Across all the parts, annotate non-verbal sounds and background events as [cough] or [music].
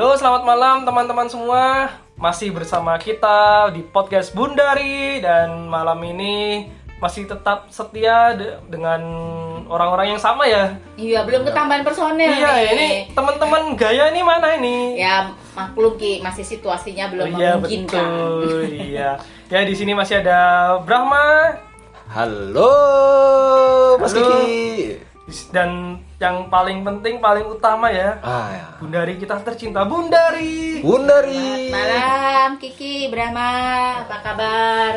Halo, selamat malam teman-teman semua. Masih bersama kita di podcast Bundari dan malam ini masih tetap setia de- dengan orang-orang yang sama ya. Iya, belum ketambahan personel Iya, nih. ini teman-teman gaya ini mana ini? Ya, maklum Ki, masih situasinya belum iya memungkinkan. betul, iya. Ya di sini masih ada Brahma Halo, Mas Halo. Kiki. dan yang paling penting, paling utama ya, Ah, ya. Bundari kita tercinta Bundari. Bundari. Malam Kiki, Brahma, apa kabar?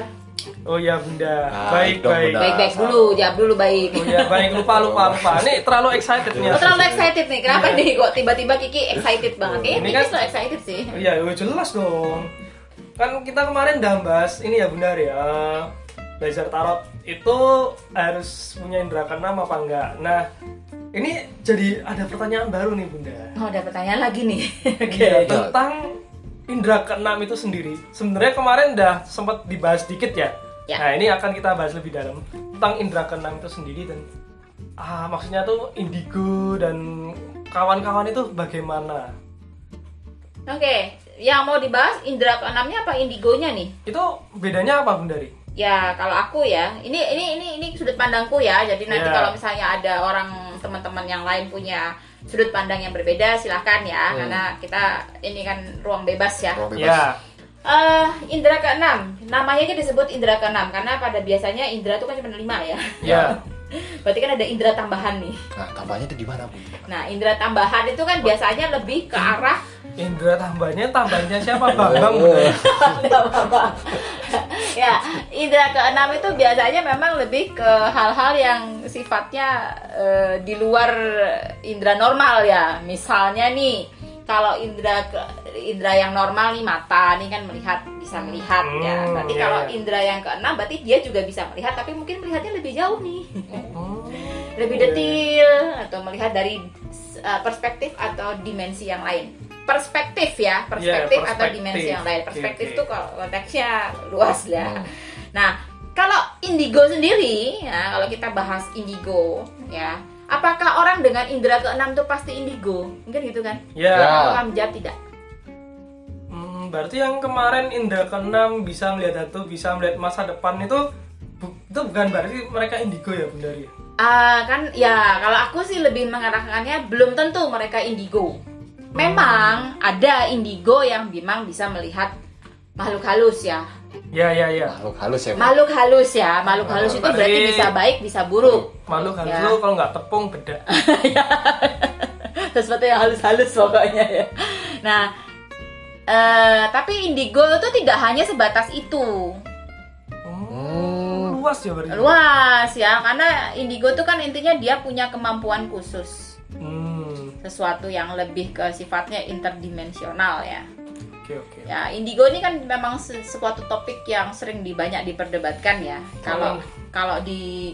Oh iya Bunda, Baik baik dong, baik. Bunda. Baik-baik dulu, jawab dulu baik. Oh iya baik lupa lupa lupa. Ini terlalu excited nih. Oh, terlalu excited nih. Kenapa Iya. nih kok tiba-tiba Kiki excited banget? Ini Kiki kan- selalu excited sih. Iya, ya jelas dong. Kan kita kemarin udah bahas ini ya Bunda ya. Belajar tarot itu harus punya indera keenam apa enggak? Nah, ini jadi ada pertanyaan baru nih Bunda. Oh, ada pertanyaan lagi nih. [laughs] Iya, tentang indera keenam itu sendiri. Sebenarnya kemarin udah sempat dibahas dikit ya. Ya. Nah, ini akan kita bahas lebih dalam tentang indera keenam itu sendiri dan ah maksudnya tuh indigo dan kawan-kawan itu bagaimana? Oke, yang mau dibahas indra keenamnya apa indigonya nih? Itu bedanya apa Bundari? Ya kalau aku ya, ini ini ini ini sudut pandangku ya. Jadi nanti Ya. kalau misalnya ada orang teman-teman yang lain punya sudut pandang yang berbeda, silahkan ya. Hmm. Karena kita ini kan ruang bebas ya. Ruang bebas. Ya. Eh, indra keenam, namanya aja disebut indra keenam karena pada biasanya indra itu kan cuma lima ya. Ya. [laughs] Berarti kan ada indra tambahan nih. Nah, tambahnya itu di mana, Bu? Nah, indra tambahan itu kan biasanya lebih ke arah Indra tambahnya tambahnya siapa Bambang? [laughs] Bunda? Nggak indra keenam itu biasanya memang lebih ke hal-hal yang sifatnya eh, di luar indra normal ya. Misalnya nih, kalau indra ke indra yang normal nih mata nih kan melihat bisa melihat ya. Hmm, Berarti iya, kalau iya. indra yang keenam berarti dia juga bisa melihat tapi mungkin melihatnya lebih jauh nih. Hmm. lebih Iya. detil atau melihat dari uh, perspektif atau dimensi yang lain. Perspektif ya, perspektif, Iya, atau perspektif. dimensi yang lain. Perspektif itu oke. kalau konteksnya luas ya. Hmm. Nah, kalau indigo sendiri, ya, kalau kita bahas indigo, ya, apakah orang dengan indera keenam itu pasti indigo? Mungkin gitu kan? Ya. Apakah menjawab tidak? Hmm, berarti yang kemarin indra keenam bisa melihat hantu, bisa melihat masa depan itu bu- itu bukan berarti mereka indigo ya Bundari? Ah, kan ya kalau aku sih lebih mengarahkannya belum tentu mereka indigo. Memang ada indigo yang memang bisa melihat makhluk halus ya. Ya ya ya. Makhluk halus ya, Bu? Makhluk halus ya, makhluk halus itu Berarti- berarti bisa baik bisa buruk. Malu halus Ya. kalau nggak tepung beda. [laughs] Sesuatu yang halus-halus pokoknya ya. Nah, eh, tapi indigo itu tidak hanya sebatas itu. Hmm, luas ya berarti. Luas ya, karena indigo itu kan intinya dia punya kemampuan khusus. Hmm, Sesuatu yang lebih ke sifatnya interdimensional ya. Oke oke. Ya, indigo ini kan memang se- suatu topik yang sering di banyak diperdebatkan ya. Kalau kalau di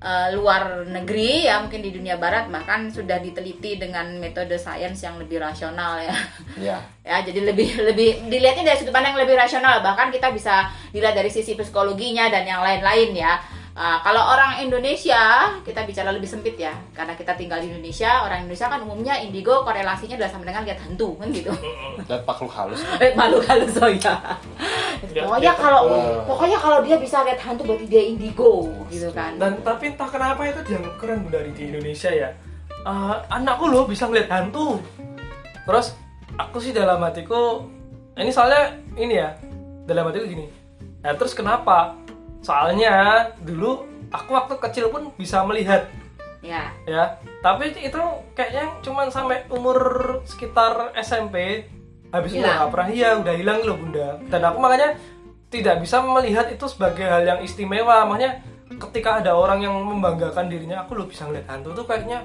eh, luar negeri ya mungkin di dunia barat bahkan sudah diteliti dengan metode sains yang lebih rasional ya. Ya. [laughs] Ya, jadi lebih lebih dilihatnya dari sudut pandang yang lebih rasional. Bahkan kita bisa dilihat dari sisi psikologinya dan yang lain-lain ya. Ah, kalau orang Indonesia kita bicara lebih sempit ya, karena kita tinggal di Indonesia. Orang Indonesia kan umumnya indigo korelasinya adalah sama dengan lihat hantu kan gitu. [laughs] Dan makhluk halus. [laughs] Eh, malu halus oh ya. Ya, Pokoknya ya, kalau betul. pokoknya kalau dia bisa lihat hantu berarti dia indigo gitu kan. Dan tapi entah kenapa itu dianggap keren Bundari di Indonesia ya. Eh, anakku loh bisa ngeliat hantu. Terus aku sih dalam hatiku ini soalnya ini ya dalam hatiku gini. Nah terus kenapa? Soalnya dulu aku waktu kecil pun bisa melihat Ya. ya tapi itu kayaknya cuman sampai umur sekitar SMP habis itu nggak pernah iya udah hilang loh bunda dan aku makanya tidak bisa melihat itu sebagai hal yang istimewa makanya ketika ada orang yang membanggakan dirinya aku loh bisa ngeliat hantu tuh kayaknya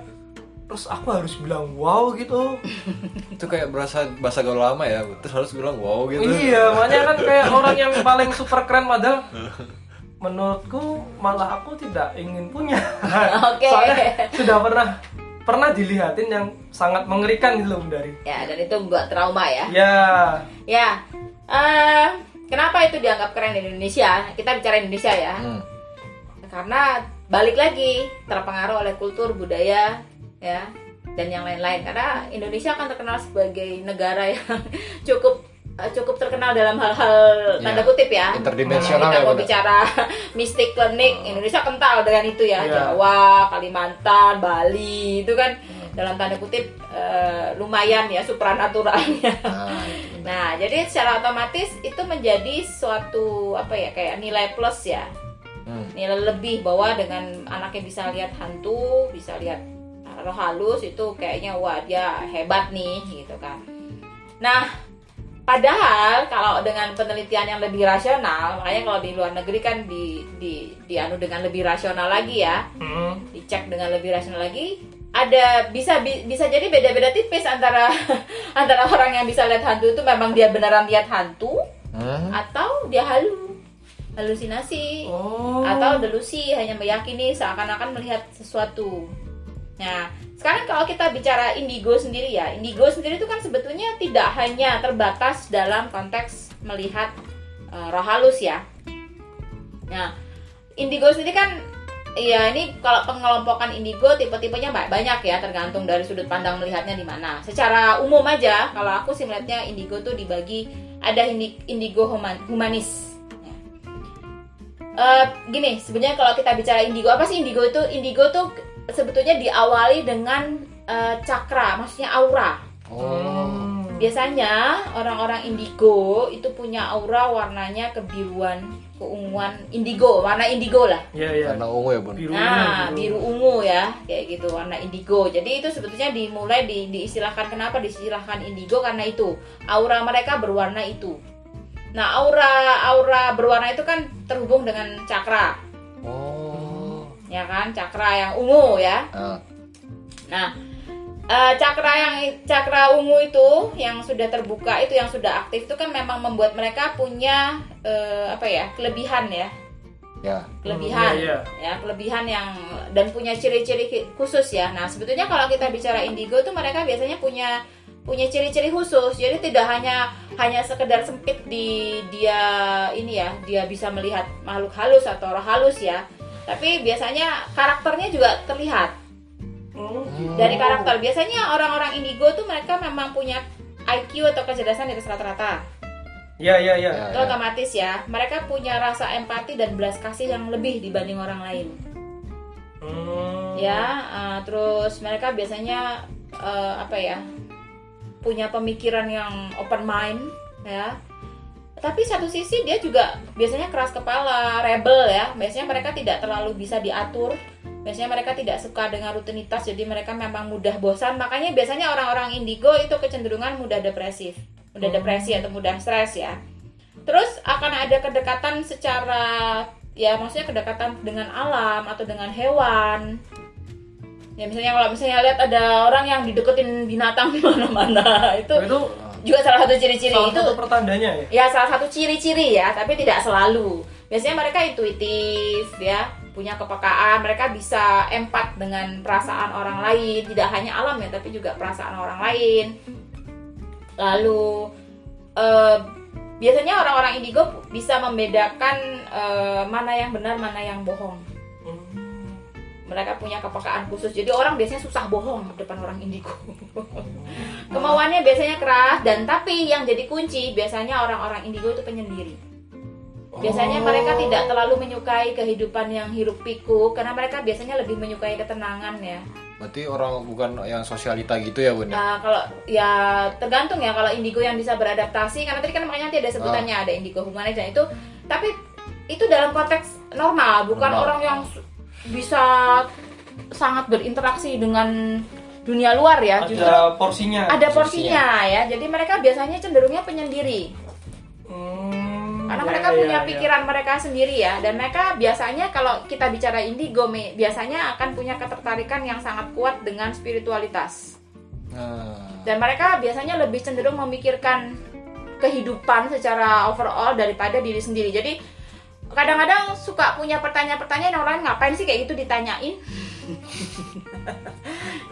terus aku harus bilang wow gitu [laughs] Itu kayak berasa bahasa gaul lama ya. Terus harus bilang wow gitu. iya makanya kan kayak orang yang paling super keren padahal [laughs] menurutku malah aku tidak ingin punya [laughs] Oke. soalnya sudah pernah pernah dilihatin yang sangat mengerikan gitu loh dari Ya, dan itu buat trauma ya. ya Ya. eh kenapa itu dianggap keren di Indonesia? Kita bicara Indonesia ya. Hmm. Karena balik lagi terpengaruh oleh kultur budaya ya dan yang lain-lain karena Indonesia akan terkenal sebagai negara yang [laughs] cukup cukup terkenal dalam hal-hal tanda Ya, kutip ya. interdimensional Kalau kita ya, mau Bunda. bicara [laughs] mistik klinik, Indonesia kental dengan itu ya. Iya. Jawa, Kalimantan, Bali itu kan dalam tanda kutip eh, lumayan ya supranaturalnya. Nah. [laughs] Nah, jadi secara otomatis itu menjadi suatu apa ya kayak nilai plus ya Hmm. nilai lebih bahwa dengan anaknya bisa lihat hantu, bisa lihat uh, roh halus itu kayaknya wah dia hebat nih gitu kan. Nah, padahal kalau dengan penelitian yang lebih rasional, makanya kalau di luar negeri kan di di dianu dengan lebih rasional lagi ya, Hmm. dicek dengan lebih rasional lagi ada bisa bi- bisa jadi beda-beda tipis antara [laughs] antara orang yang bisa lihat hantu itu memang dia beneran lihat hantu Hmm? atau dia halu halusinasi Oh. atau delusi hanya meyakini seakan-akan melihat sesuatu. Nah, sekarang kalau kita bicara indigo sendiri ya, indigo sendiri itu kan sebetulnya tidak hanya terbatas dalam konteks melihat eh, roh halus ya. Nah, indigo sendiri kan ya ini kalau pengelompokan indigo tipe-tipenya ba- banyak ya tergantung dari sudut pandang melihatnya di mana. Secara umum aja kalau aku sih melihatnya indigo tuh dibagi ada indi- indigo human- humanis. Eh, gini sebenarnya kalau kita bicara indigo apa sih indigo itu indigo tuh sebetulnya diawali dengan eh, cakra maksudnya aura Oh. Biasanya orang-orang indigo itu punya aura warnanya kebiruan keunguan indigo warna indigo lah Iya, iya. Karena ungu ya, Bun. Biru. nah biru ungu ya kayak gitu warna indigo jadi itu sebetulnya dimulai di, diistilahkan kenapa diistilahkan indigo karena itu aura mereka berwarna itu nah aura aura berwarna itu kan terhubung dengan cakra. Ya kan cakra yang ungu ya. Nah, nah eh, cakra yang cakra ungu itu yang sudah terbuka itu yang sudah aktif itu kan memang membuat mereka punya eh, apa ya kelebihan ya. Ya. kelebihan. Hmm, iya, ya kelebihan yang dan punya ciri-ciri khusus ya. Nah sebetulnya kalau kita bicara indigo tuh mereka biasanya punya punya ciri-ciri khusus. Jadi tidak hanya hanya sekedar sempit di dia ini ya dia bisa melihat makhluk halus atau roh halus ya tapi biasanya karakternya juga terlihat Oh, Hmm. dari karakter biasanya orang-orang indigo tuh mereka memang punya IQ atau kecerdasan di atas rata-rata Iya, iya, iya. Ya, itu ya. otomatis ya mereka punya rasa empati dan belas kasih yang lebih dibanding orang lain Hmm. ya uh, terus mereka biasanya uh, apa ya punya pemikiran yang open mind ya tapi satu sisi dia juga biasanya keras kepala rebel ya. Biasanya mereka tidak terlalu bisa diatur. Biasanya mereka tidak suka dengan rutinitas jadi mereka memang mudah bosan. Makanya biasanya orang-orang indigo itu kecenderungan mudah depresif. Mudah Hmm. depresi atau mudah stres ya. Terus akan ada kedekatan secara ya maksudnya kedekatan dengan alam atau dengan hewan. Ya misalnya kalau misalnya lihat ada orang yang dideketin binatang di mana-mana [laughs] itu itu juga salah satu ciri-ciri salah itu satu pertandanya ya. ya salah satu ciri-ciri ya tapi tidak selalu biasanya mereka intuitif ya punya kepekaan mereka bisa empat dengan perasaan orang lain tidak hanya alam ya tapi juga perasaan orang lain lalu eh, biasanya orang-orang indigo bisa membedakan eh, mana yang benar mana yang bohong. Mereka punya kepekaan khusus jadi orang biasanya susah bohong di depan orang indigo [laughs] kemauannya biasanya keras dan tapi yang jadi kunci biasanya orang-orang indigo itu penyendiri biasanya Oh. mereka tidak terlalu menyukai kehidupan yang hiruk pikuk karena mereka biasanya lebih menyukai ketenangan ya Berarti orang bukan yang sosialita gitu ya, Bun? ya? Nah, kalau ya tergantung ya kalau indigo yang bisa beradaptasi karena tadi kan makanya nanti ada sebutannya ada indigo humanis dan itu tapi itu dalam konteks normal bukan Normal. orang yang bisa sangat berinteraksi dengan dunia luar ya justru Ada porsinya. ada porsinya. ya. Jadi mereka biasanya cenderungnya penyendiri. Hmm, karena ya, mereka ya, punya ya. pikiran mereka sendiri ya. Dan mereka biasanya kalau kita bicara indigo biasanya akan punya ketertarikan yang sangat kuat dengan spiritualitas. Nah, dan mereka biasanya lebih cenderung memikirkan kehidupan secara overall daripada diri sendiri. Jadi kadang-kadang suka punya pertanyaan-pertanyaan orang ngapain sih kayak gitu ditanyain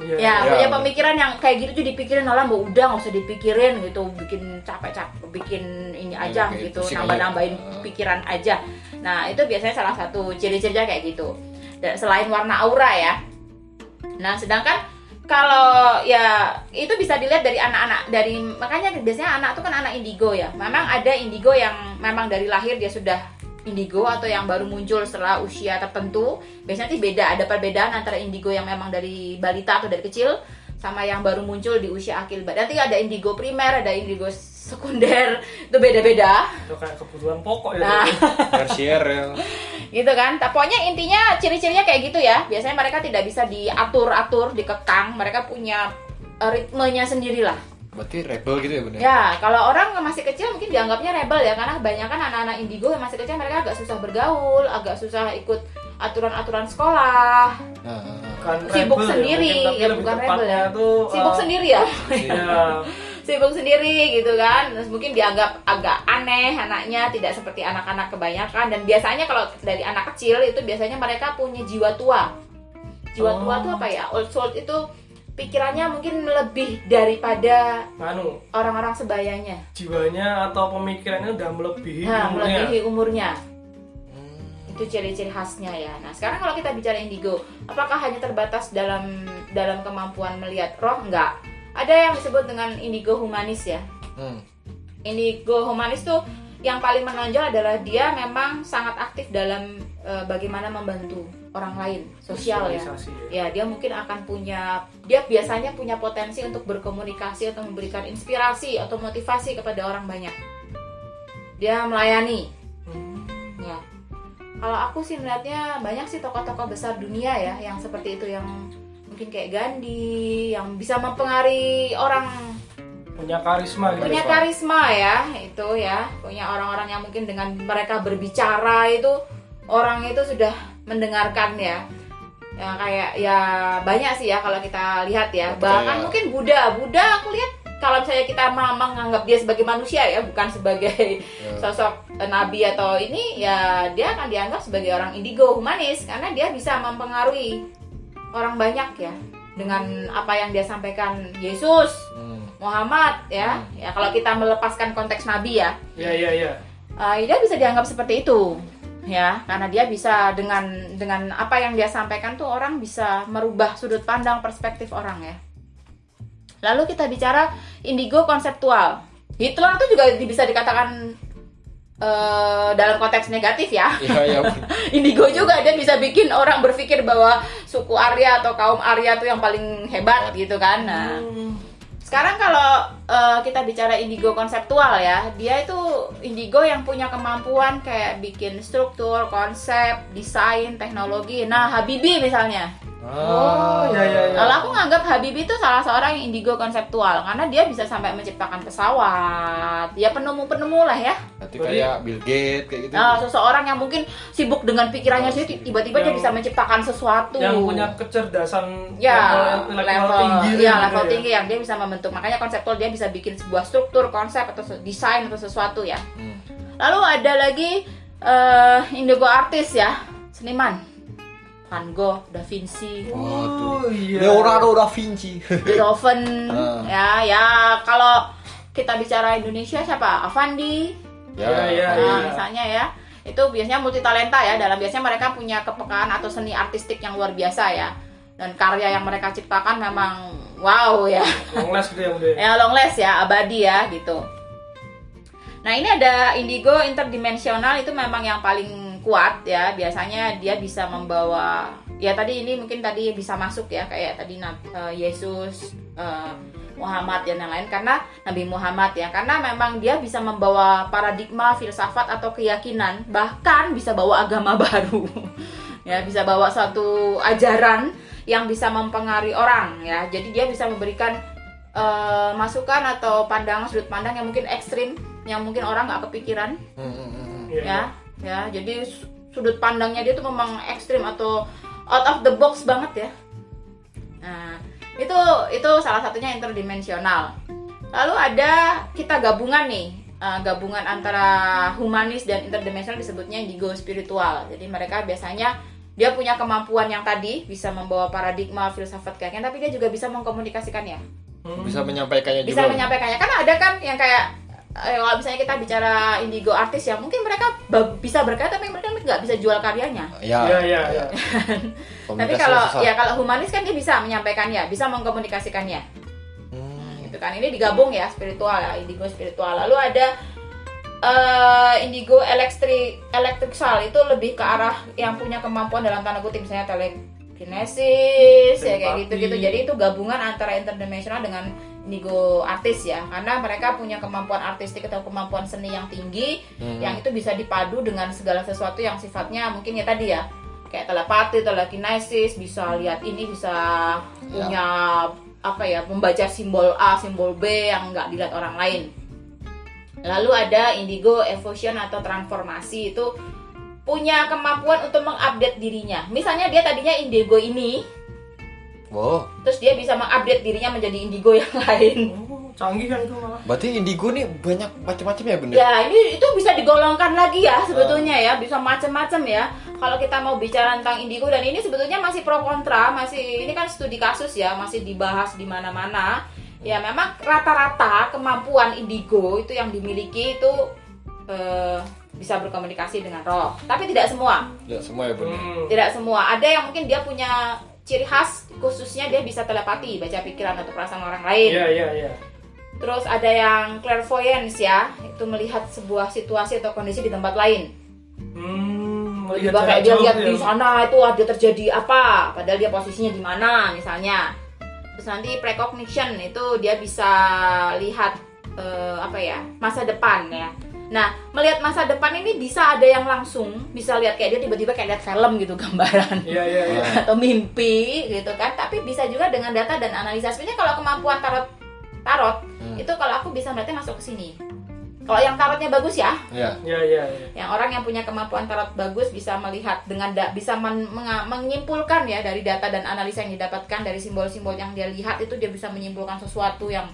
Iya. ya, Ya, punya bener. pemikiran yang kayak gitu tuh dipikirin orang mau udah nggak usah dipikirin gitu bikin capek-capek bikin ini aja kayak gitu nambah-nambahin aja. pikiran aja nah itu biasanya salah satu ciri-cirinya kayak gitu dan selain warna aura ya nah sedangkan kalau ya itu bisa dilihat dari anak-anak dari makanya biasanya anak tuh kan anak indigo ya. Memang ada indigo yang memang dari lahir dia sudah indigo atau yang baru muncul setelah usia tertentu. Biasanya sih beda, ada perbedaan antara indigo yang memang dari balita atau dari kecil sama yang baru muncul di usia akil. Nanti ada indigo primer, ada indigo sekunder, itu beda-beda. itu kayak kebutuhan pokok ya Nah, [laughs] tersier yang gitu kan. Tapi pokoknya intinya ciri-cirinya kayak gitu ya. Biasanya mereka tidak bisa diatur-atur, dikekang. Mereka punya ritmenya sendiri lah. Berarti rebel gitu ya bener Ya, kalau orang masih kecil mungkin dianggapnya rebel ya karena kebanyakan anak-anak indigo yang masih kecil mereka agak susah bergaul, agak susah ikut aturan-aturan sekolah, Nah, sibuk rebel sendiri, mungkin, tapi ya lebih bukan rebel ya. tuh, sibuk eh, sendiri ya, ya [laughs] sibuk sendiri gitu kan, terus mungkin dianggap agak aneh anaknya tidak seperti anak-anak kebanyakan. Dan biasanya kalau dari anak kecil itu biasanya mereka punya jiwa tua, jiwa tua Oh. tuh apa ya, old soul itu pikirannya mungkin lebih daripada anu orang-orang sebayanya. jiwanya atau pemikirannya udah melebihi Nah, umurnya. melebihi umurnya. Hmm. Itu ciri-ciri khasnya ya. Nah, sekarang kalau kita bicara indigo, apakah hanya terbatas dalam dalam kemampuan melihat roh? Enggak. Ada yang disebut dengan indigo humanis ya. Hmm. Indigo humanis tuh yang paling menonjol adalah dia memang sangat aktif dalam eh, bagaimana membantu orang lain, sosial ya. Ya. Ya, dia mungkin akan punya dia biasanya punya potensi untuk berkomunikasi atau memberikan inspirasi atau motivasi kepada orang banyak. Dia melayani, Hmm. Ya. Kalau aku sih melihatnya banyak sih tokoh-tokoh besar dunia ya yang seperti itu yang mungkin kayak Gandhi yang bisa mempengaruhi orang punya karisma gitu punya karisma ya itu ya punya orang-orang yang mungkin dengan mereka berbicara itu orang itu sudah mendengarkan ya. Ya kayak ya banyak sih ya kalau kita lihat ya. Bahkan Percaya. mungkin Buddha. Buddha aku lihat kalau misalnya kita ma- menganggap dia sebagai manusia ya bukan sebagai Ya. sosok eh, nabi atau ini ya dia akan dianggap sebagai orang indigo humanis. Karena dia bisa mempengaruhi orang banyak ya dengan apa yang dia sampaikan. Yesus Hmm. Muhammad ya. Ya kalau kita melepaskan konteks nabi ya. Ya ya ya. Uh, dia bisa dianggap seperti itu ya karena dia bisa dengan dengan apa yang dia sampaikan tuh orang bisa merubah sudut pandang perspektif orang ya. Lalu kita bicara indigo konseptual. Hitler itu juga bisa dikatakan eh, dalam konteks negatif ya. Iya, iya. [laughs] indigo juga dia bisa bikin orang berpikir bahwa suku Arya atau kaum Arya tuh yang paling hebat gitu kan. Nah sekarang kalau eh, kita bicara indigo konseptual ya, dia itu indigo yang punya kemampuan kayak bikin struktur, konsep, desain, teknologi. Nah, Habibie misalnya. oh ya ya ya Kalau aku nganggap Habibie itu salah seorang yang indigo konseptual karena dia bisa sampai menciptakan pesawat. Ya penemu-penemu lah ya. Berarti Berarti- kayak Bill Gates kayak gitu. Nah, seseorang yang mungkin sibuk dengan pikirannya sendiri tiba-tiba dia bisa menciptakan sesuatu. yang punya kecerdasan ya level, level, tinggi ya gitu level tinggi yang dia bisa membentuk makanya konseptual dia bisa bikin sebuah struktur konsep atau desain atau sesuatu ya. Hmm. lalu ada lagi eh indigo artis ya seniman. Van Gogh, Da Vinci, oh iya. Leonardo da Vinci. Beethoven. [laughs] Ah. ya ya kalau kita bicara Indonesia siapa? Avandi. Ya, ya, Nah, ya. misalnya ya. Itu biasanya multi talenta ya. Dalam biasanya mereka punya kepekaan atau seni artistik yang luar biasa ya dan karya yang mereka ciptakan memang wow ya. Long last gitu ya udah ya long last ya abadi ya gitu. Nah ini ada indigo interdimensional itu memang yang paling kuat ya. Biasanya dia bisa membawa ya tadi ini mungkin tadi bisa masuk ya kayak tadi eh, Yesus eh, Muhammad dan yang lain. Karena Nabi Muhammad ya karena memang dia bisa membawa paradigma filsafat atau keyakinan bahkan bisa bawa agama [laughs] baru ya bisa bawa suatu ajaran yang bisa mempengaruhi orang ya. Jadi dia bisa memberikan eh, masukan atau pandangan sudut pandang yang mungkin ekstrim yang mungkin orang nggak kepikiran. Hmm, hmm, hmm. Iya, ya ya. Jadi su- sudut pandangnya dia tuh memang ekstrim atau out of the box banget ya. Nah itu itu salah satunya interdimensional. Lalu ada kita gabungan nih eh, gabungan antara humanis dan interdimensional disebutnya indigo spiritual. Jadi mereka biasanya dia punya kemampuan yang tadi bisa membawa paradigma filsafat keyakinan tapi dia juga bisa mengkomunikasikannya Hmm. Bisa menyampaikannya bisa juga. menyampaikannya kan ada kan yang kayak eh, kalau misalnya kita bicara indigo artis ya mungkin mereka bisa berkarya tapi mereka nggak bisa jual karyanya Ya, Iya, iya, iya. [laughs] tapi kalau ya kalau humanis kan dia bisa menyampaikannya bisa mengkomunikasikannya Hmm. gitu kan ini digabung ya spiritual ya indigo spiritual lalu ada eh, indigo elektrik elektrikal itu lebih ke arah yang punya kemampuan dalam tanda kutip misalnya telekinesis ya kayak Telepati. gitu gitu jadi itu gabungan antara interdimensional dengan indigo artis ya karena mereka punya kemampuan artistik atau kemampuan seni yang tinggi Hmm. yang itu bisa dipadu dengan segala sesuatu yang sifatnya mungkin ya tadi ya kayak telepati, telekinesis, bisa lihat ini bisa punya apa ya membaca simbol A, simbol B yang nggak dilihat orang lain. Lalu ada indigo evolution atau transformasi itu punya kemampuan untuk mengupdate dirinya. Misalnya dia tadinya indigo ini, Wow, terus dia bisa mengupdate dirinya menjadi indigo yang [laughs] lain. Oh, canggih kan itu malah. berarti indigo nih banyak macam-macam ya bunda? Ya, ini itu bisa digolongkan lagi ya sebetulnya ya, bisa macam-macam ya. Kalau kita mau bicara tentang indigo dan ini sebetulnya masih pro kontra, masih ini kan studi kasus ya, masih dibahas di mana-mana. Ya, memang rata-rata kemampuan indigo itu yang dimiliki itu eh, bisa berkomunikasi dengan roh, tapi tidak semua. Ya semua ya bunda. Hmm. Tidak semua. Ada yang mungkin dia punya ciri khas khususnya dia bisa telepati, baca pikiran atau perasaan orang lain. Iya, iya, iya. Terus ada yang clairvoyance ya, itu melihat sebuah situasi atau kondisi di tempat lain. Hmm, melihat kayak dia lihat ya. di sana itu ada terjadi apa, padahal dia posisinya di mana misalnya. Terus nanti precognition itu dia bisa lihat eh, apa ya masa depan ya. Nah melihat masa depan ini bisa ada yang langsung bisa lihat kayak dia tiba-tiba kayak lihat film gitu [laughs] gambaran Iya, iya, iya. [laughs] atau mimpi gitu kan. Tapi bisa juga dengan data dan analisa. Sebenarnya kalau kemampuan tarot tarot Hmm. itu kalau aku bisa melihatnya masuk ke sini. Kalau yang tarotnya bagus ya, Ya. Iya, iya, iya. yang orang yang punya kemampuan tarot bagus bisa melihat dengan da- bisa men- menga- menyimpulkan ya dari data dan analisa yang didapatkan dari simbol-simbol yang dia lihat itu dia bisa menyimpulkan sesuatu yang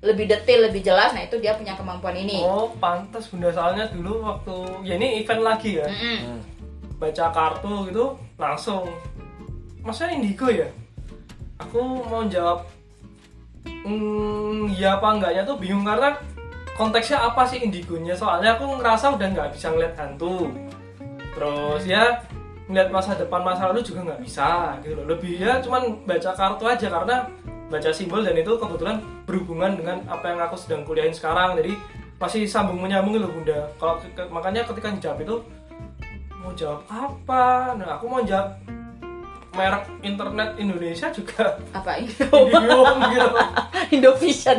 lebih detail lebih jelas nah itu dia punya kemampuan ini Oh, pantas Bunda soalnya dulu waktu ya ini event lagi ya. Mm-mm. Hmm. Baca kartu gitu langsung. Masa indigo ya? Aku mau jawab hmm, ya apa enggaknya tuh bingung karena konteksnya apa sih indigonya? Soalnya aku ngerasa udah nggak bisa ngeliat hantu. Terus ya ngeliat masa depan masa lalu juga nggak bisa gitu loh. Lebih ya cuman baca kartu aja karena baca simbol dan itu kebetulan berhubungan dengan apa yang aku sedang kuliahin sekarang. Jadi masih sambung menyambung loh bunda. Kalau makanya ketika dijawab itu mau jawab apa? Nah aku mau jawab merek internet Indonesia juga. Apa Indihome gitu. [laughs] Indovision.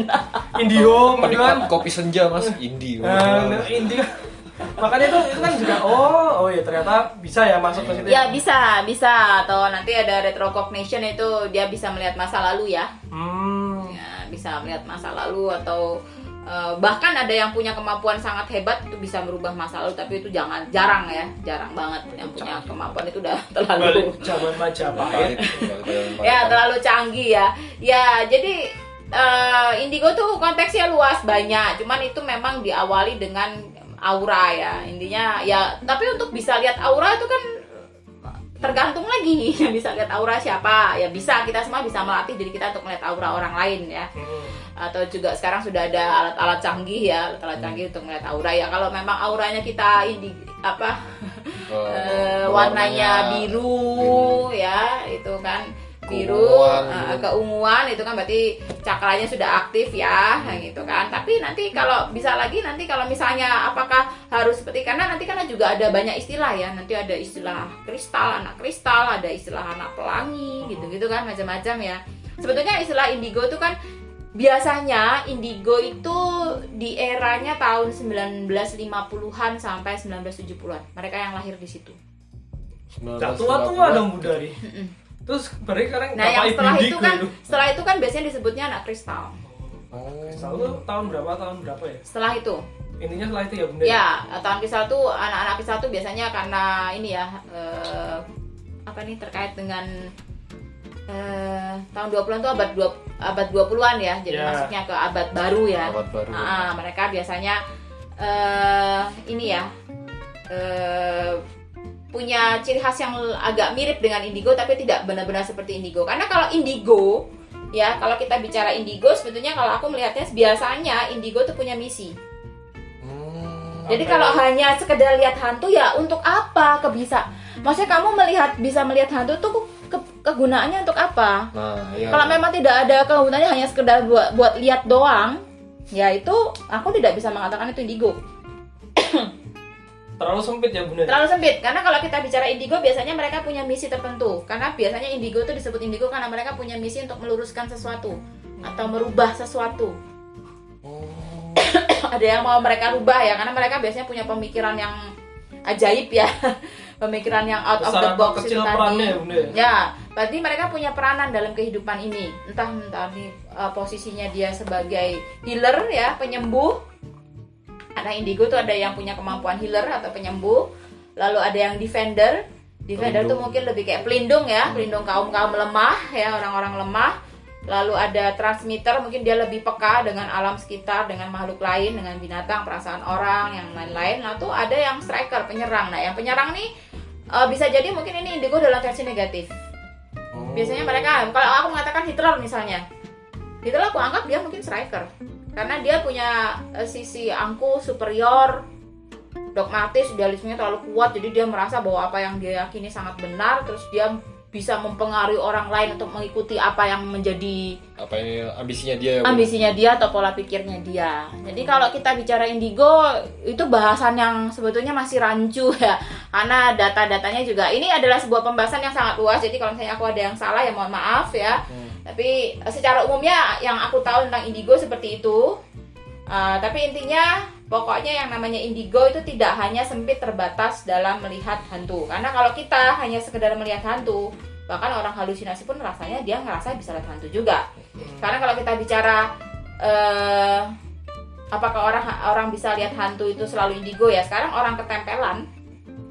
Indihome gitu kan. kopi senja mas. Indi. Nah, Indi makanya itu itu kan juga oh oh ya ternyata bisa ya masuk ke situ ya? bisa bisa. Atau nanti ada retrocognition itu dia bisa melihat masa lalu ya. Hmm ya bisa melihat masa lalu atau eh, bahkan ada yang punya kemampuan sangat hebat itu bisa merubah masa lalu tapi itu jangan jarang ya jarang banget yang punya kemampuan itu udah [laughs] terlalu balik zaman Majapahit. Ya terlalu canggih ya. Ya jadi eh, indigo tuh konteksnya luas banyak. Cuman itu memang diawali dengan aura ya. Intinya ya tapi untuk bisa lihat aura itu kan tergantung lagi. [laughs] Bisa lihat aura siapa. Ya bisa kita semua bisa melatih diri kita untuk melihat aura orang lain ya. Hmm. atau juga sekarang sudah ada alat-alat canggih ya. Alat-alat canggih untuk melihat aura. Ya kalau memang auranya kita indi apa Oh, [laughs] eh, warnanya biru, ya itu kan biru Keunguan eh, gitu. keunguan itu kan berarti cakranya sudah aktif ya kayak gitu kan. Tapi nanti kalau bisa lagi nanti kalau misalnya apakah harus seperti karena nanti kan juga ada banyak istilah ya. Nanti ada istilah kristal anak kristal ada istilah anak pelangi gitu gitu kan macam-macam ya. Sebetulnya istilah indigo itu kan biasanya indigo itu di eranya tahun 1950-an sampai 1970-an mereka yang lahir di situ. Gak tua-tua dong Bunda nih. Terus berarti sekarang Nah, yang bapak ibu setelah itu kan itu. setelah itu kan biasanya disebutnya anak kristal. Oh. Selalu tahun berapa tahun berapa ya? Setelah itu, Intinya setelah itu ya Bunda. ya tahun kristal tuh anak-anak kristal tuh biasanya karena ini ya eh, apa nih terkait dengan eh, tahun 20-an tuh abad 2 abad 20-an ya. Jadi Ya. masuknya ke abad baru ya. Abad baru. Ah, mereka biasanya eh ini ya eh, punya ciri khas yang agak mirip dengan indigo tapi tidak benar-benar seperti indigo. Karena kalau indigo ya kalau kita bicara indigo sebetulnya kalau aku melihatnya biasanya indigo tuh punya misi. Jadi Sampai- kalau hanya sekedar lihat hantu ya untuk apa kebisa? Maksudnya kamu melihat bisa melihat hantu tuh ke- kegunaannya untuk apa? Nah, iya. Kalau memang tidak ada kegunaannya hanya sekedar buat buat lihat doang, ya itu aku tidak bisa mengatakan itu indigo. Terlalu sempit ya bunda Terlalu sempit karena kalau kita bicara indigo biasanya mereka punya misi tertentu. Karena biasanya indigo itu disebut indigo karena mereka punya misi untuk meluruskan sesuatu atau merubah sesuatu. Oh. [coughs] ada yang mau mereka rubah ya karena mereka biasanya punya pemikiran yang ajaib ya [laughs] pemikiran yang out of besar the atau box kecil itu tadi. ya bunda ya? Ya, berarti mereka punya peranan dalam kehidupan ini. Entah entah di uh, posisinya dia sebagai healer ya, penyembuh. Ada indigo tuh ada yang punya kemampuan healer atau penyembuh. Lalu ada yang defender. Defender tuh Pelindung. mungkin lebih kayak pelindung ya, pelindung kaum-kaum lemah ya, orang-orang lemah. Lalu ada transmitter, mungkin dia lebih peka dengan alam sekitar, dengan makhluk lain, dengan binatang, perasaan orang, yang lain-lain. Lalu tuh ada yang striker, penyerang. Nah, yang penyerang nih uh, bisa jadi mungkin ini indigo dalam versi negatif. Oh. Biasanya mereka, kalau aku mengatakan Hitler misalnya, Hitler aku anggap dia mungkin striker, karena dia punya eh, sisi angku superior, dogmatis, idealismenya terlalu kuat, jadi dia merasa bahwa apa yang dia yakini sangat benar, terus dia bisa mempengaruhi orang lain untuk mengikuti apa yang menjadi apa ini ambisinya dia ya, ambisinya dia atau pola pikirnya dia. Jadi kalau kita bicara indigo itu bahasan yang sebetulnya masih rancu [laughs] ya. Karena data-datanya juga ini adalah sebuah pembahasan yang sangat luas. Jadi kalau misalnya aku ada yang salah ya mohon maaf ya. Hmm. Tapi eh, secara umumnya yang aku tahu tentang indigo seperti itu. Uh, tapi intinya pokoknya yang namanya indigo itu tidak hanya sempit terbatas dalam melihat hantu. Karena kalau kita hanya sekedar melihat hantu, bahkan orang halusinasi pun rasanya dia ngerasa bisa lihat hantu juga. Karena kalau kita bicara eh apakah orang orang bisa lihat hantu itu selalu indigo ya? Sekarang orang ketempelan,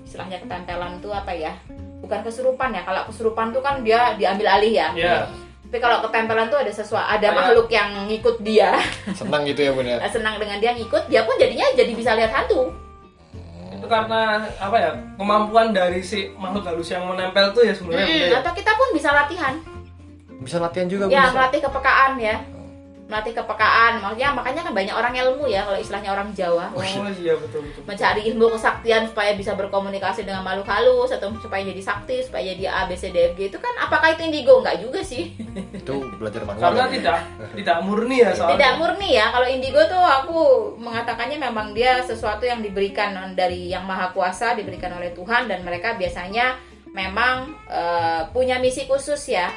istilahnya ketempelan itu apa ya? Bukan kesurupan ya. Kalau kesurupan tuh kan dia diambil alih ya. ya Tapi kalau ketempelan tuh ada sesuatu, ada Kayak- makhluk yang ngikut dia, [laughs] senang gitu ya bun ya senang dengan dia ngikut, dia pun jadinya jadi bisa lihat hantu. itu karena apa ya kemampuan dari si makhluk halus yang menempel tuh ya sebenarnya Bunda, ya? atau kita pun bisa latihan. bisa latihan juga Ya, melatih kepekaan ya. Melatih kepekaan. Maksudnya makanya kan banyak orang ilmu ya kalau istilahnya orang Jawa. oh iya betul betul mencari ilmu kesaktian supaya bisa berkomunikasi dengan makhluk halus atau supaya jadi sakti supaya jadi A B C D F G itu kan apakah itu indigo? Enggak juga sih. Itu belajar manual. Karena ya, tidak tidak murni ya soalnya. Tidak murni ya kalau indigo tuh aku mengatakannya memang dia sesuatu yang diberikan dari yang maha kuasa diberikan oleh Tuhan dan mereka biasanya memang eh, punya misi khusus ya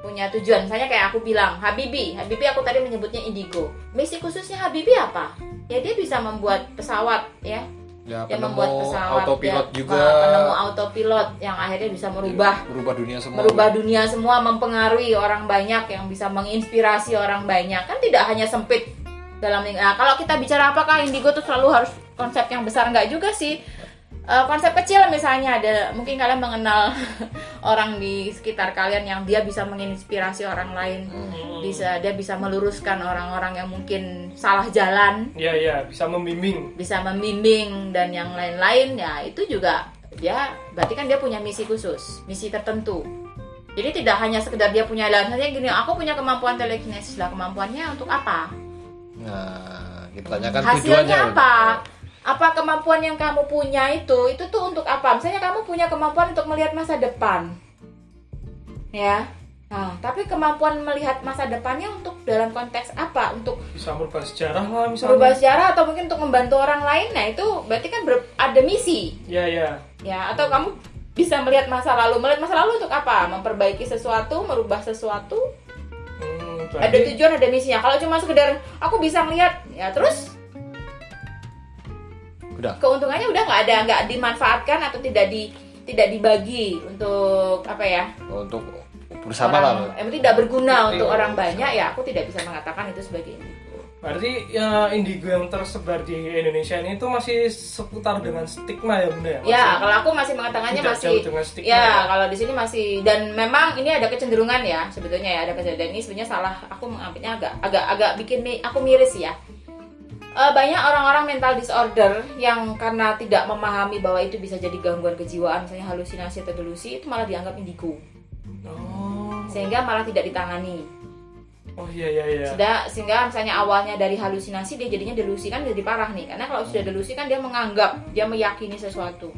punya tujuan. Misalnya kayak aku bilang Habibi Habibi aku tadi menyebutnya indigo. Misi khususnya Habibi apa? Ya dia bisa membuat pesawat ya. Ya yang membuat pesawat autopilot ya, juga. Penemu autopilot yang akhirnya bisa merubah merubah dunia semua. merubah dunia semua mempengaruhi orang banyak yang bisa menginspirasi orang banyak. Kan tidak hanya sempit dalam nah, kalau kita bicara apakah indigo tuh selalu harus konsep yang besar? Nggak juga sih. Eh, konsep kecil misalnya ada mungkin kalian mengenal [laughs] orang di sekitar kalian yang dia bisa menginspirasi orang lain. Hmm. bisa dia bisa meluruskan orang-orang yang mungkin salah jalan. Iya iya bisa membimbing. bisa membimbing dan yang lain-lain ya itu juga dia berarti kan dia punya misi khusus misi tertentu. Jadi tidak hanya sekedar dia punya lah misalnya gini aku punya kemampuan telekinesis lah kemampuannya untuk apa? Nah kita tanyakan hasilnya tujuannya. apa apa kemampuan yang kamu punya itu itu tuh untuk apa? Misalnya kamu punya kemampuan untuk melihat masa depan. Ya. Nah tapi kemampuan melihat masa depannya untuk dalam konteks apa? Untuk Bisa merubah sejarah lah misalnya. berubah sejarah atau mungkin untuk membantu orang lain? Nah itu berarti kan ber- ada misi. Iya iya. ya atau kamu bisa melihat masa lalu. Melihat masa lalu untuk apa? Memperbaiki sesuatu merubah sesuatu? Hmm, ada tujuan ada misinya. Kalau cuma sekedar aku bisa melihat ya terus udah keuntungannya udah nggak ada nggak dimanfaatkan atau tidak di tidak dibagi untuk apa ya untuk bersama lah orang, em, tidak berguna untuk Iya, orang bersama. banyak ya aku tidak bisa mengatakan itu sebagai indigo berarti ya indigo yang tersebar di Indonesia ini itu masih seputar dengan stigma ya bunda ya. ya kalau aku masih mengatakannya tidak masih jauh dengan stigma. Ya, kalau di sini masih dan memang ini ada kecenderungan ya sebetulnya ya ada kecenderungan ini sebenarnya salah aku mengambilnya agak agak agak bikin aku miris ya. Eh, banyak orang-orang mental disorder yang karena tidak memahami bahwa itu bisa jadi gangguan kejiwaan misalnya halusinasi atau delusi itu malah dianggap indigo Oh. sehingga malah tidak ditangani. Oh iya iya iya. Sudah sehingga misalnya awalnya dari halusinasi dia jadinya delusi kan jadi parah nih. Karena kalau sudah delusi kan dia menganggap, dia meyakini sesuatu.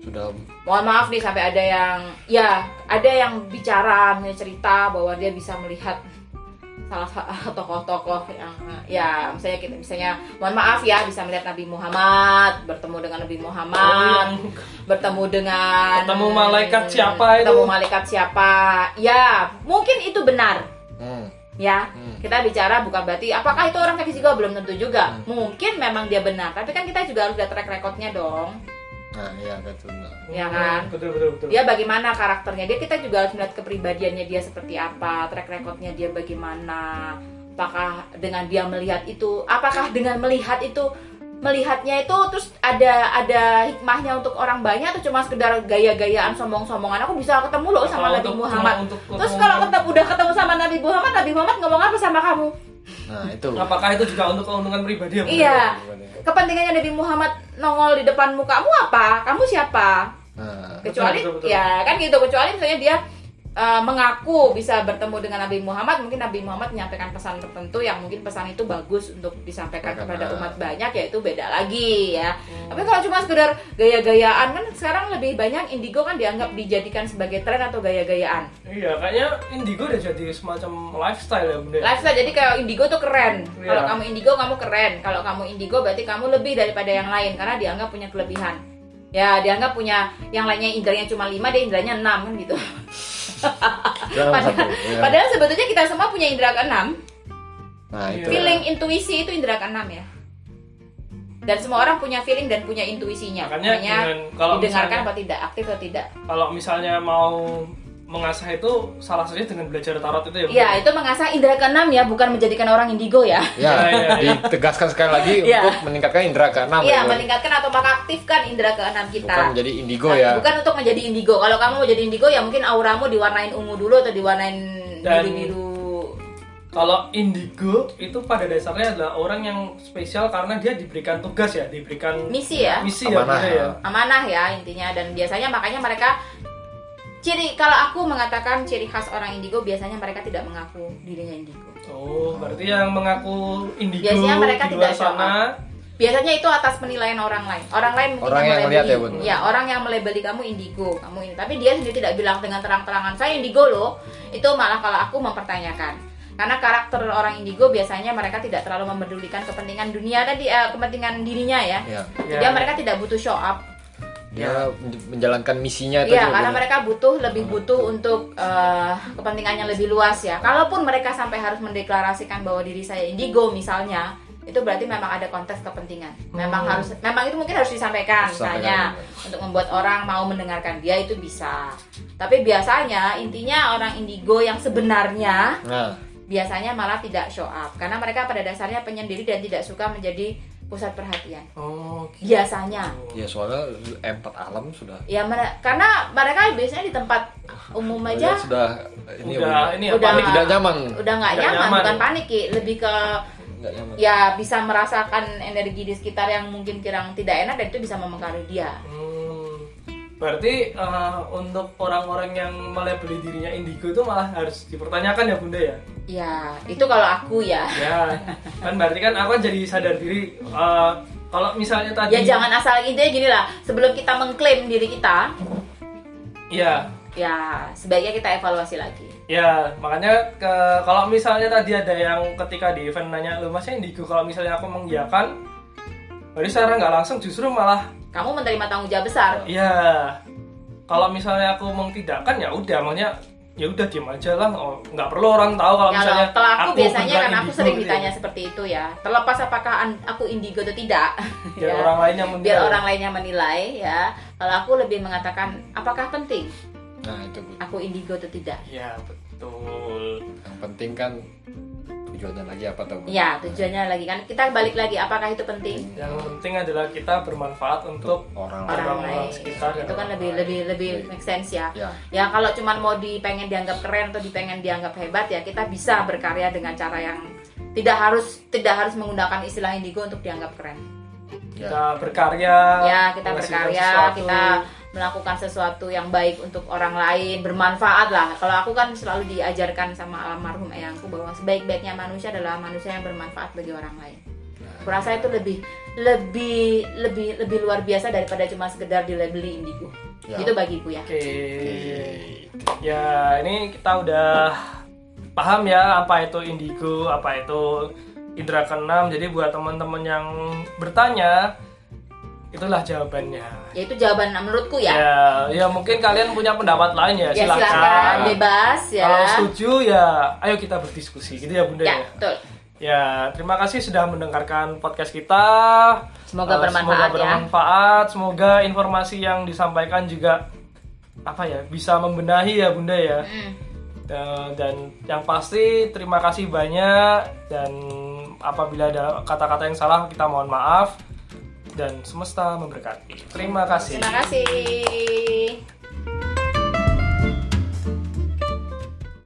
Sudah Mohon maaf nih sampai ada yang ya, ada yang bicara misalnya cerita bahwa dia bisa melihat salah satu [laughs] tokoh-tokoh yang ya misalnya kita misalnya mohon maaf ya bisa melihat Nabi Muhammad bertemu dengan Nabi Oh, Muhammad yang bertemu dengan Ketemu malaikat siapa itu? ketemu malaikat siapa. Ya mungkin itu benar. Hmm. ya Hmm. kita bicara bukan berarti apakah itu orang kayak juga belum tentu juga. Mungkin memang dia benar tapi kan kita juga harus lihat track recordnya dong Nah, iya betul. ya kan Betul betul betul. dia bagaimana karakternya dia kita juga harus melihat kepribadiannya dia seperti apa track recordnya dia bagaimana apakah dengan dia melihat itu apakah dengan melihat itu melihatnya itu terus ada ada hikmahnya untuk orang banyak atau cuma sekedar gaya-gayaan sombong-sombongan aku bisa ketemu loh sama Nabi untuk- Muhammad untuk- terus kalau ketemu udah ketemu sama Nabi Muhammad Nabi Muhammad ngomong apa sama kamu Nah, itu. Apakah itu juga untuk keuntungan pribadi ya? Bunda? iya kepentingannya Nabi Muhammad nongol di depan mukamu apa? Kamu siapa? Nah, kecuali betul, betul. ya kan gitu. Kecuali misalnya dia uh, mengaku bisa bertemu dengan Nabi Muhammad mungkin Nabi Muhammad menyampaikan pesan tertentu yang mungkin pesan itu bagus untuk disampaikan Karena- kepada umat banyak ya itu beda lagi ya. Tapi kalau cuma sekedar gaya-gayaan kan sekarang lebih banyak indigo kan dianggap dijadikan sebagai tren atau gaya-gayaan. Iya, kayaknya indigo udah jadi semacam lifestyle ya bunda. lifestyle jadi kayak indigo tuh keren. Iya. kalau kamu indigo kamu keren. Kalau kamu indigo berarti kamu lebih daripada yang lain karena dianggap punya kelebihan. Ya dianggap punya yang lainnya indranya cuma 5 dia indranya 6 kan gitu [laughs] Padahal, [laughs] ya. padahal sebetulnya kita semua punya indera keenam. Nah, itu. Feeling, intuisi itu indera keenam ya. Dan semua orang punya feeling dan punya intuisinya. Makanya Makanya dengan- kalau didengarkan misalnya- atau tidak, aktif atau tidak. Kalau misalnya mau mengasah itu salah satunya dengan belajar tarot itu ya. Bunda? Ya, itu mengasah indera keenam ya, bukan menjadikan orang indigo ya. Ya, Iya, [laughs] iya, iya. ditegaskan sekali lagi Iya. untuk meningkatkan indera keenam. Iya, ya. meningkatkan atau mengaktifkan indera keenam kita. Bukan menjadi indigo Nah, ya. Bukan untuk menjadi indigo. Kalau kamu mau jadi indigo ya mungkin auramu diwarnain ungu dulu atau diwarnain biru-biru. Kalau indigo itu pada dasarnya adalah orang yang spesial karena dia diberikan tugas ya, diberikan Misi ya. misi ya, Amanah, Bunda, ya. ya. amanah ya intinya dan biasanya makanya mereka ciri kalau aku mengatakan ciri khas orang indigo biasanya mereka tidak mengaku dirinya indigo Oh, berarti yang mengaku indigo Biasanya mereka di luar tidak show sana. biasanya itu atas penilaian orang lain orang lain mungkin Orang yang melihat ya, Bun? ya orang yang melebeli kamu indigo kamu ini tapi dia sendiri tidak bilang dengan terang-terangan saya indigo loh itu malah kalau aku mempertanyakan karena karakter orang indigo biasanya mereka tidak terlalu memedulikan kepentingan dunia tadi eh, kepentingan dirinya ya Ya. Ya. dia mereka tidak butuh show up Dia menjalankan misinya itu Iya, juga karena mereka butuh lebih butuh untuk eh, kepentingan yang lebih luas ya. Kalaupun mereka sampai harus mendeklarasikan bahwa diri saya indigo misalnya, itu berarti memang ada konteks kepentingan. Memang Hmm. harus, memang itu mungkin harus disampaikan, misalnya untuk membuat orang mau mendengarkan dia itu bisa. Tapi biasanya intinya orang indigo yang sebenarnya Nah, biasanya malah tidak show up karena mereka pada dasarnya penyendiri dan tidak suka menjadi pusat perhatian. Oh, gitu. Biasanya. ya soalnya empat alam sudah Ya mere- karena mereka biasanya di tempat umum aja sudah ini Udah ini ya, Udah. panik. tidak nyaman. udah nggak nyaman, nyaman. bukan panik Ki. lebih ke ya bisa merasakan energi di sekitar yang mungkin kurang tidak enak dan itu bisa mempengaruhi dia Hmm, berarti eh, untuk orang-orang yang melebeli dirinya indigo itu malah harus dipertanyakan ya bunda ya? Ya itu kalau aku ya. Ya kan berarti kan aku kan jadi sadar diri eh, kalau misalnya tadi ya jangan asal intinya gini lah. Sebelum kita mengklaim diri kita ya. ya sebaiknya kita evaluasi lagi. Ya makanya ke, kalau misalnya tadi ada yang ketika di event nanya lu masnya indigo kalau misalnya aku mengiyakan berarti secara nggak langsung justru malah kamu menerima tanggung jawab besar Iya. Kalau misalnya aku mengtidakkan ya udah, makanya ya udah diam aja lah. Oh, nggak perlu orang tahu kalau Ya, misalnya kalau aku, biasanya beneran kan aku sering gitu ya. ditanya seperti itu ya terlepas apakah aku indigo atau tidak [laughs] Biar ya. orang lain yang menilai. biar orang lainnya menilai ya kalau aku lebih mengatakan apakah penting Nah, itu aku indigo atau tidak Ya betul. yang penting kan tujuannya lagi apa tahu? Ya tujuannya lagi kan kita balik lagi apakah itu penting Yang penting adalah kita bermanfaat untuk orang orang Orang lain sekitar itu kan orang lebih lain. lebih lebih make sense ya Ya, ya kalau cuman mau dipengen dianggap keren atau dipengen dianggap hebat ya kita bisa berkarya dengan cara yang tidak harus tidak harus menggunakan istilah indigo untuk dianggap keren ya. kita berkarya. ya kita berkarya sesuatu. kita melakukan sesuatu yang baik untuk orang lain, bermanfaat lah. Kalau aku kan selalu diajarkan sama almarhum ayahku bahwa sebaik-baiknya manusia adalah manusia yang bermanfaat bagi orang lain. Kurasa itu lebih lebih lebih lebih luar biasa daripada cuma sekedar dilabeli indigo. Ya. Itu bagiku ya. Oke. Ya, ini kita udah paham ya apa itu indigo, apa itu indra keenam. Jadi buat teman-teman yang bertanya, itulah jawabannya. Ya itu jawaban menurutku ya. Ya, ya mungkin kalian punya pendapat lain ya, Ya silakan. silakan bebas ya. Kalau setuju ya, ayo kita berdiskusi gitu ya Bunda Ya, ya. betul. Ya, terima kasih sudah mendengarkan podcast kita. Semoga Eh, bermanfaat semoga ya. bermanfaat. Semoga informasi yang disampaikan juga apa ya bisa membenahi ya Bunda ya. Mm. Dan yang pasti terima kasih banyak dan apabila ada kata-kata yang salah kita mohon maaf dan semesta memberkati. Terima kasih. Terima kasih.